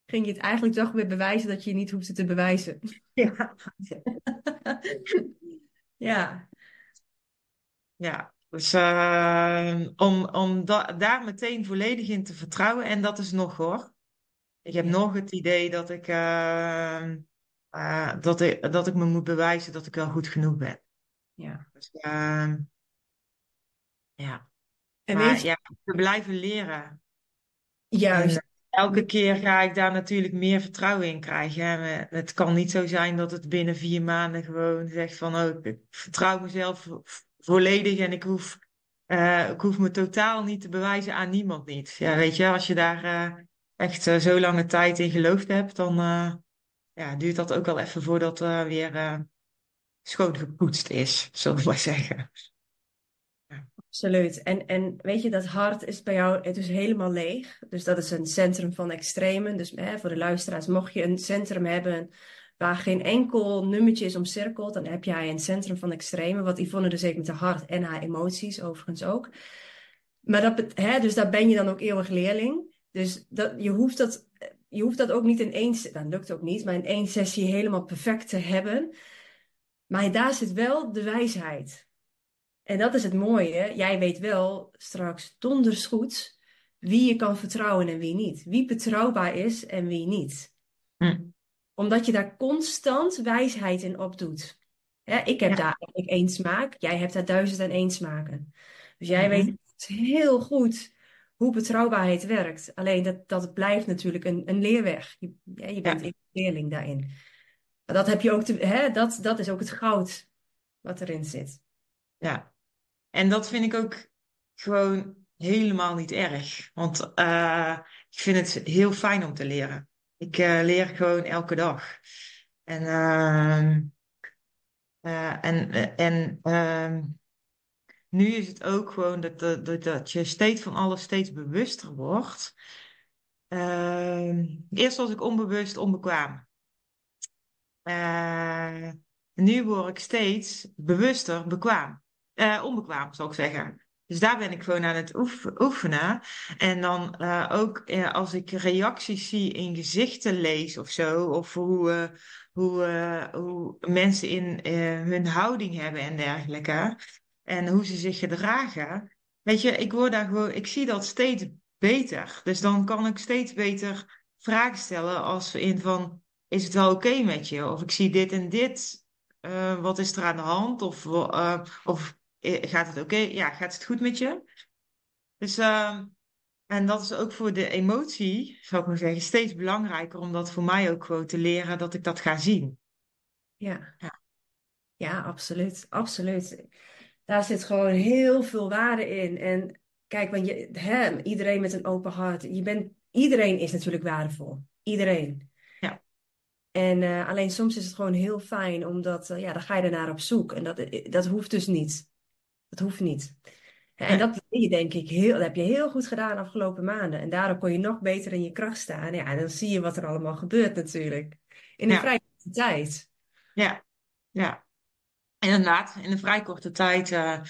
Ging je het eigenlijk toch weer bewijzen dat je niet hoefde te bewijzen? Ja. ja. Ja, dus uh, om, om da daar meteen volledig in te vertrouwen, en dat is nog hoor. Ik heb nog het idee dat ik, uh, uh, dat ik, dat ik me moet bewijzen dat ik wel goed genoeg ben. Ja. Dus, uh, ja. En Maar weet je, ja, we blijven leren. juist. En elke keer ga ik daar natuurlijk meer vertrouwen in krijgen. Hè. Het kan niet zo zijn dat het binnen vier maanden gewoon zegt van oh, ik vertrouw mezelf volledig en ik hoef, eh, ik hoef me totaal niet te bewijzen aan niemand niet. Ja, weet je, als je daar eh, echt eh, zo lange tijd in geloofd hebt, dan ja, duurt dat ook wel even voordat weer eh schoon gepoetst is, zullen we maar zeggen. Absoluut. En, en weet je, dat hart is bij jou het is helemaal leeg. Dus dat is een centrum van extremen. Dus hè, voor de luisteraars, mocht je een centrum hebben waar geen enkel nummertje is omcirkeld, dan heb jij een centrum van extremen. Wat Yvonne dus heeft met haar hart en haar emoties overigens ook. Maar dat, hè, dus daar ben je dan ook eeuwig leerling. Dus dat, je hoeft dat, je hoeft dat ook niet in één, dat lukt ook niet, maar in één sessie helemaal perfect te hebben. Maar daar zit wel de wijsheid. En dat is het mooie. Jij weet wel straks donders goed wie je kan vertrouwen en wie niet. Wie betrouwbaar is en wie niet. Hm. Omdat je daar constant wijsheid in opdoet. Hè, ik heb Ja. daar eigenlijk één smaak. Jij hebt daar duizend en één smaken. Dus jij Mhm. weet heel goed hoe betrouwbaarheid werkt. Alleen dat, dat blijft natuurlijk een, een leerweg. Je, ja, je bent Ja. een leerling daarin. Maar dat heb je ook te, hè, dat, dat is ook het goud wat erin zit. Ja. En dat vind ik ook gewoon helemaal niet erg. Want eh, ik vind het heel fijn om te leren. Ik eh, leer gewoon elke dag. En, ehm, eh, en, eh, en ehm, nu is het ook gewoon dat, dat, dat, je steeds van alles steeds bewuster wordt. Ehm, eerst was ik onbewust onbekwaam. Nu word ik steeds bewuster bekwaam. Onbekwaam, zal ik zeggen. Dus daar ben ik gewoon aan het oef- oefenen. En dan eh, ook eh, als ik reacties zie in gezichten lees of zo, of hoe, eh, hoe, hoe mensen in hun houding hebben en dergelijke, en hoe ze zich gedragen. Weet je, ik word daar gewoon, ik zie dat steeds beter. Dus dan kan ik steeds beter vragen stellen als in van is het wel oké met je? Of ik zie dit en dit. wat is er aan de hand? Of, of gaat het oké? Ja, gaat het goed met je? Dus, eh, en dat is ook voor de emotie, zou ik maar zeggen, steeds belangrijker om dat voor mij ook gewoon te leren dat ik dat ga zien. Ja. Ja. Ja, absoluut. Absoluut. Daar zit gewoon heel veel waarde in. En kijk, want je, hè, iedereen met een open hart. Je bent, iedereen is natuurlijk waardevol. Iedereen. Ja. En eh, alleen soms is het gewoon heel fijn, omdat eh, ja, dan ga je ernaar op zoek. En dat, dat hoeft dus niet. Dat hoeft niet. En dat deed je denk ik heel, dat heb je heel goed gedaan de afgelopen maanden. En daardoor kon je nog beter in je kracht staan. Ja, en dan zie je wat er allemaal gebeurt natuurlijk. In een Ja. vrij korte tijd. Ja, ja. Inderdaad, in een vrij korte tijd. eh,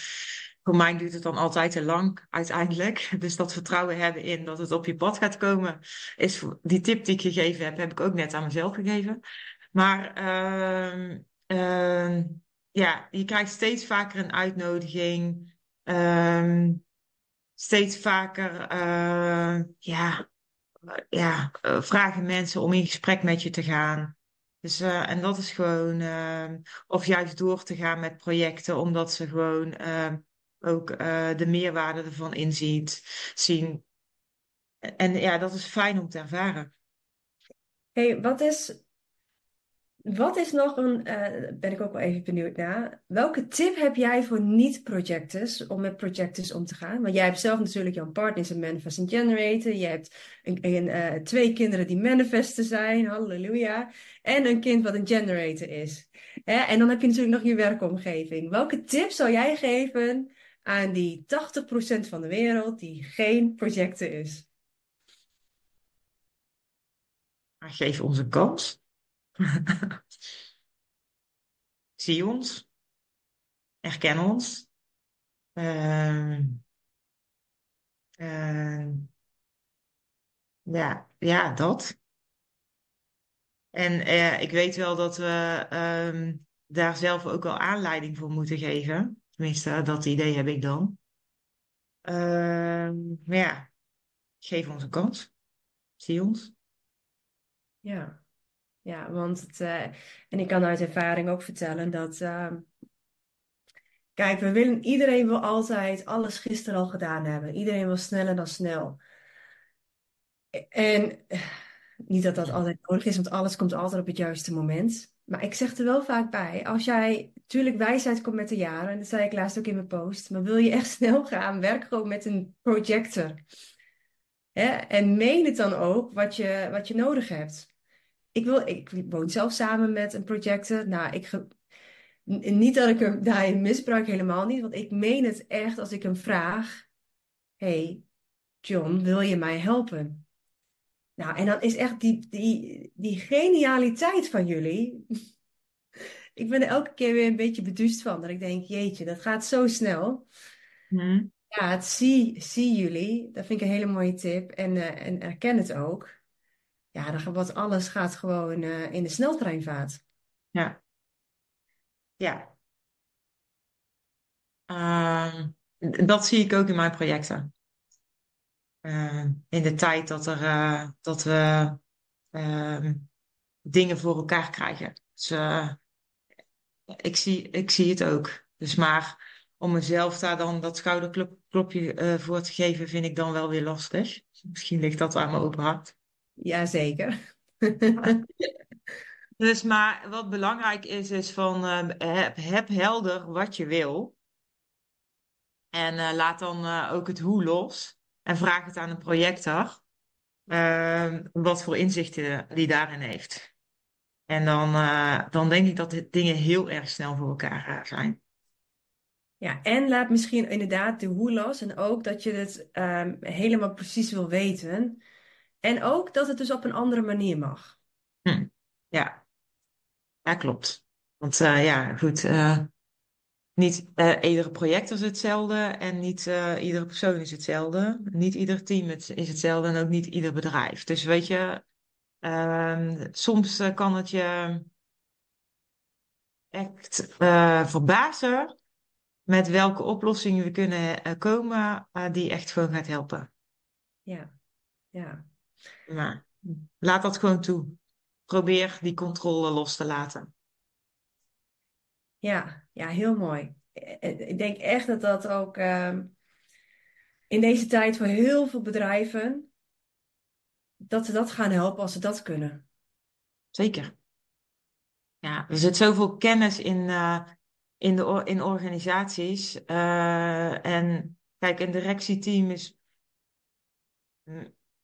voor mij duurt het dan altijd te lang, uiteindelijk. Dus dat vertrouwen hebben in dat het op je pad gaat komen, is die tip die ik gegeven heb, heb ik ook net aan mezelf gegeven. Maar ehm, ja, je krijgt steeds vaker een uitnodiging. ehm, steeds vaker, eh, ja, ja, eh, vragen mensen om in gesprek met je te gaan. Dus, eh, en dat is gewoon, ehm, of juist door te gaan met projecten, omdat ze gewoon ehm, ook de meerwaarde ervan inziet, zien. En ja, dat is fijn om te ervaren. hey, wat is, wat is nog een, eh, ben ik ook wel even benieuwd naar. Welke tip heb jij voor niet-projectors om met projectors om te gaan? Want jij hebt zelf natuurlijk, jouw partner is een manifesting generator. Je hebt een, een, eh, twee kinderen die manifesten zijn, halleluja. En een kind wat een generator is. Hè? En dan heb je natuurlijk nog je werkomgeving. Welke tip zou jij geven aan die 80% van de wereld die geen projector is? Maar geef ons een kans. Zie ons. Herken ons. Ehm, ehm, ja, ja, dat. En eh, ik weet wel dat we ehm, daar zelf ook wel aanleiding voor moeten geven. Tenminste, dat idee heb ik dan. Maar ja, geef ons een kans. Zie ons. Ja, ja want het, eh, en ik kan uit ervaring ook vertellen dat, ehm, kijk, we willen, iedereen wil altijd alles gisteren al gedaan hebben. Iedereen wil sneller dan snel. En eh, niet dat dat altijd nodig is, want alles komt altijd op het juiste moment. Maar ik zeg er wel vaak bij, als jij, tuurlijk wijsheid komt met de jaren, en dat zei ik laatst ook in mijn post, maar wil je echt snel gaan, werk gewoon met een projector. En meen het dan ook wat je, wat je nodig hebt. Ik, wil, ik woon zelf samen met een projector. Nou, ik, ge- niet dat ik hem daarin misbruik, helemaal niet, want ik meen het echt als ik hem vraag, hey, John, wil je mij helpen? Nou, en dan is echt die, die, die genialiteit van jullie. Ik ben er elke keer weer een beetje beduust van. Dat ik denk, jeetje, dat gaat zo snel. Hm. Ja, het zie, zie jullie. Dat vind ik een hele mooie tip. En, eh, en erken het ook. Ja, dan, wat alles gaat gewoon eh, in de sneltreinvaart. Ja, ja. Ehm, dat zie ik ook in mijn projecten. Ehm, in de tijd dat, er, eh, dat we ehm, dingen voor elkaar krijgen. Dus eh, ik zie, ik zie het ook. Dus maar om mezelf daar dan dat schouderklopje voor te geven, vind ik dan wel weer lastig. Misschien ligt dat aan mijn open. Jazeker. Dus maar wat belangrijk is, is van eh, heb, heb helder wat je wil. En eh, laat dan eh, ook het hoe los. En vraag het aan een projector. eh, wat voor inzichten die daarin heeft. En dan, dan denk ik dat de dingen heel erg snel voor elkaar zijn. Ja, en laat misschien inderdaad de hoe los. En ook dat je het ehm, helemaal precies wil weten. En ook dat het dus op een andere manier mag. Hm. Ja. ja, klopt. Want eh, ja, goed. eh, niet eh, iedere project is hetzelfde en niet iedere persoon is hetzelfde. Niet ieder team is hetzelfde en ook niet ieder bedrijf. Dus weet je, ehm, soms kan het je echt verbazen met welke oplossingen we kunnen komen die echt gewoon gaat helpen. Ja, ja. Maar laat dat gewoon toe. Probeer die controle los te laten. Ja, ja, heel mooi. Eh, Ik denk echt dat dat ook ehm, in deze tijd voor heel veel bedrijven, dat ze dat gaan helpen als ze dat kunnen. Zeker. Ja, er zit zoveel kennis in, eh, in, de, in organisaties. Eh, en kijk, een directieteam is.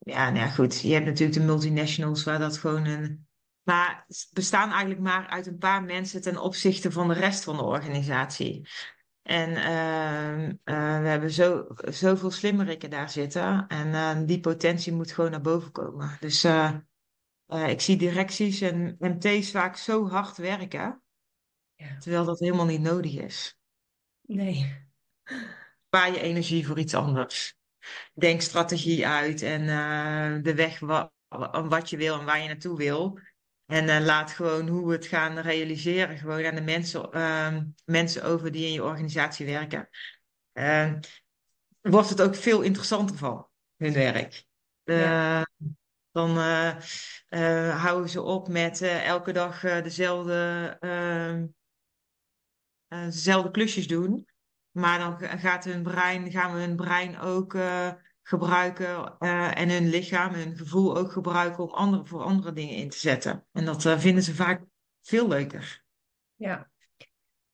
Ja, nou ja, goed. Je hebt natuurlijk de multinationals waar dat gewoon een. Maar ze bestaan eigenlijk maar uit een paar mensen ten opzichte van de rest van de organisatie. En ehm, eh, we hebben zo, zoveel slimmerikken daar zitten. En eh, die potentie moet gewoon naar boven komen. Dus eh, eh, ik zie directies en MT's vaak zo hard werken. Ja. Terwijl dat helemaal niet nodig is. Nee. Spaar je energie voor iets anders. Denk strategie uit en eh, de weg wa wat je wil en waar je naartoe wil. En eh, laat gewoon hoe we het gaan realiseren, gewoon aan de mensen, ehm, mensen over die in je organisatie werken. Ehm, wordt het ook veel interessanter van, hun werk. Ja. Eh, dan houden ze op met elke dag dezelfde, ehm, eh, dezelfde klusjes doen. Maar dan ga- gaat hun brein, gaan we hun brein ook eh, gebruiken eh, en hun lichaam, hun gevoel ook gebruiken om andere, voor andere dingen in te zetten. En dat eh, vinden ze vaak veel leuker. Ja.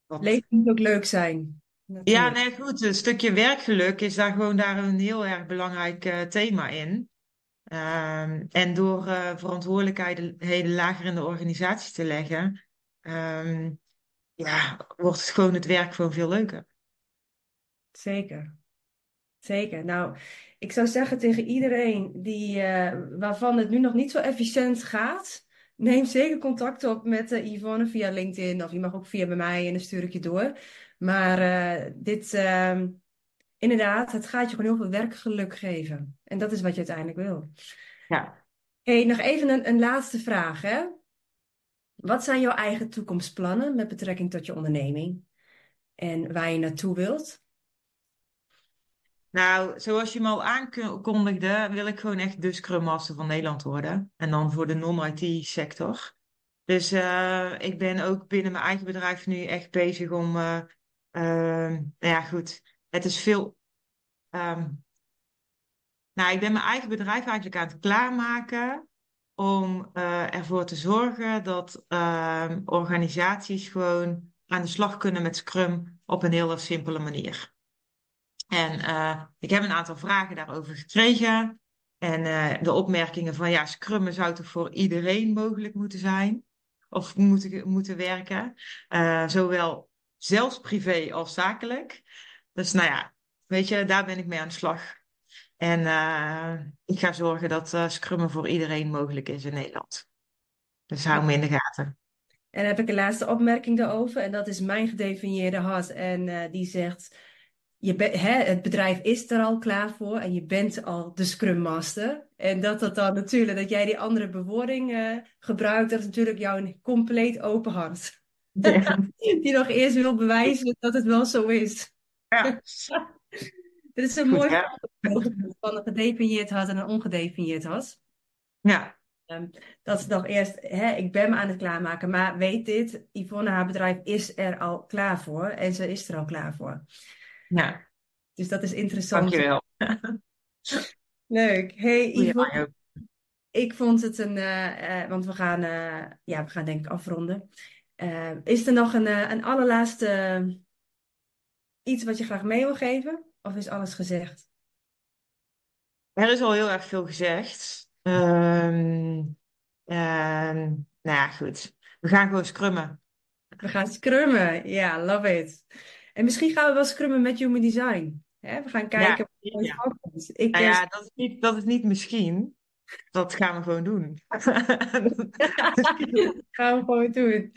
Leven moet ook leuk zijn. ja, nee, goed. Een stukje werkgeluk is daar gewoon daar een heel erg belangrijk thema in. Ehm, en door eh, verantwoordelijkheden lager in de organisatie te leggen, ehm, ja, wordt het gewoon het werk gewoon veel leuker. Zeker. Zeker. Nou, ik zou zeggen tegen iedereen die, eh, waarvan het nu nog niet zo efficiënt gaat, neem zeker contact op met eh, Yvonne via LinkedIn of je mag ook via bij mij en dan stuur ik je door. Maar eh, dit, ehm, inderdaad, het gaat je gewoon heel veel werkgeluk geven. En dat is wat je uiteindelijk wil. Ja. Hey, nog even een, een laatste vraag, hè? Wat zijn jouw eigen toekomstplannen met betrekking tot je onderneming en waar je naartoe wilt? Nou, zoals je me al aankondigde, wil ik gewoon echt de Scrum Master van Nederland worden. En dan voor de non-IT sector. Dus uh, ik ben ook binnen mijn eigen bedrijf nu echt bezig om. Uh, uh, nou ja, goed. Het is veel. Um, nou, ik ben mijn eigen bedrijf eigenlijk aan het klaarmaken om uh, ervoor te zorgen dat ehm, organisaties gewoon aan de slag kunnen met Scrum op een hele simpele manier. En uh, ik heb een aantal vragen daarover gekregen. En uh, de opmerkingen van ja, Scrum zou toch voor iedereen mogelijk moeten zijn of moeten, moeten werken. Uh, zowel zelfs privé als zakelijk. Dus nou ja, weet je, daar ben ik mee aan de slag. En ik ga zorgen dat scrummen voor iedereen mogelijk is in Nederland. Dus hou me in de gaten. En heb ik een laatste opmerking daarover. En dat is mijn gedefinieerde hart. En die zegt, je hè, het bedrijf is er al klaar voor. En je bent al de Scrum Master. En dat dat dan natuurlijk, dat jij die andere bewoording gebruikt. Dat is natuurlijk jouw compleet open hart. Ja. die nog eerst wil bewijzen dat het wel zo is. Ja. Dit is een mooi van een gedefinieerd had en een ongedefinieerd had. Ja. Um, dat is nog eerst, hè, ik ben me aan het klaarmaken, maar weet dit, Yvonne, haar bedrijf is er al klaar voor en ze is er al klaar voor. Ja. Dus dat is interessant. Dankjewel. Leuk. Hey Yvonne, ik vond het een, uh, uh, want we gaan, uh, ja, we gaan denk ik afronden. is er nog een, een allerlaatste iets wat je graag mee wil geven? Of is alles gezegd? Er is al heel erg veel gezegd. Um, um, nou ja, goed. We gaan gewoon scrummen. We gaan scrummen. Ja, love it. En misschien gaan we wel scrummen met Human Design. Hè? We gaan kijken. Ja, wat ja. Ik nou ja, dat is, niet, dat is niet misschien. Dat gaan we gewoon doen. dat gaan we gewoon doen.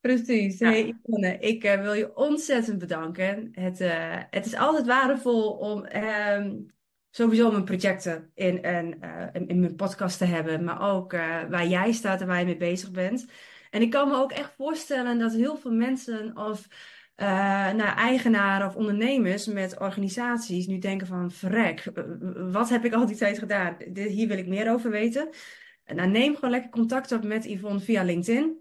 Precies. Ja. Hey, Yvonne, ik uh, wil je ontzettend bedanken. Het, uh, het is altijd waardevol om um, sowieso mijn projecten in, uh, in, in, mijn podcast te hebben, maar ook waar jij staat en waar je mee bezig bent. En ik kan me ook echt voorstellen dat heel veel mensen of nou, eigenaren of ondernemers met organisaties nu denken van verrek, wat heb ik al die tijd gedaan? Hier wil ik meer over weten. Nou, neem gewoon lekker contact op met Yvonne via LinkedIn.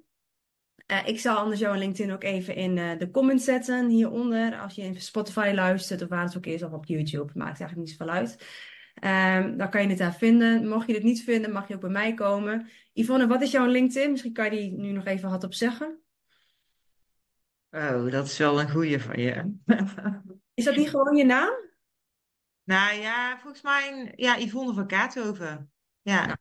Uh, ik zal anders jouw LinkedIn ook even in uh, de comments zetten hieronder. Als je in Spotify luistert of waar het ook is, of op YouTube. Maakt eigenlijk niet zoveel uit. Um, dan kan je het daar vinden. Mocht je het niet vinden, mag je ook bij mij komen. Yvonne, wat is jouw LinkedIn? Misschien kan je die nu nog even hardop zeggen. Oh, dat is wel een goeie van je. is dat niet gewoon je naam? Nou ja, volgens mij, ja, Yvonne van Kaathoven. Ja. Nou,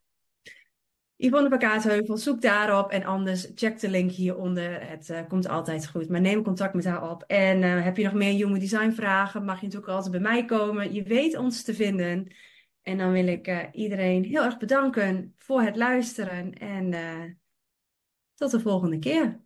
Yvonne Bakaartheuvel, zoek daarop en anders check de link hieronder. Het uh, komt altijd goed. Maar neem contact met haar op. En uh, heb je nog meer human design vragen, mag je natuurlijk altijd bij mij komen. Je weet ons te vinden. En dan wil ik uh, iedereen heel erg bedanken voor het luisteren. En tot de volgende keer.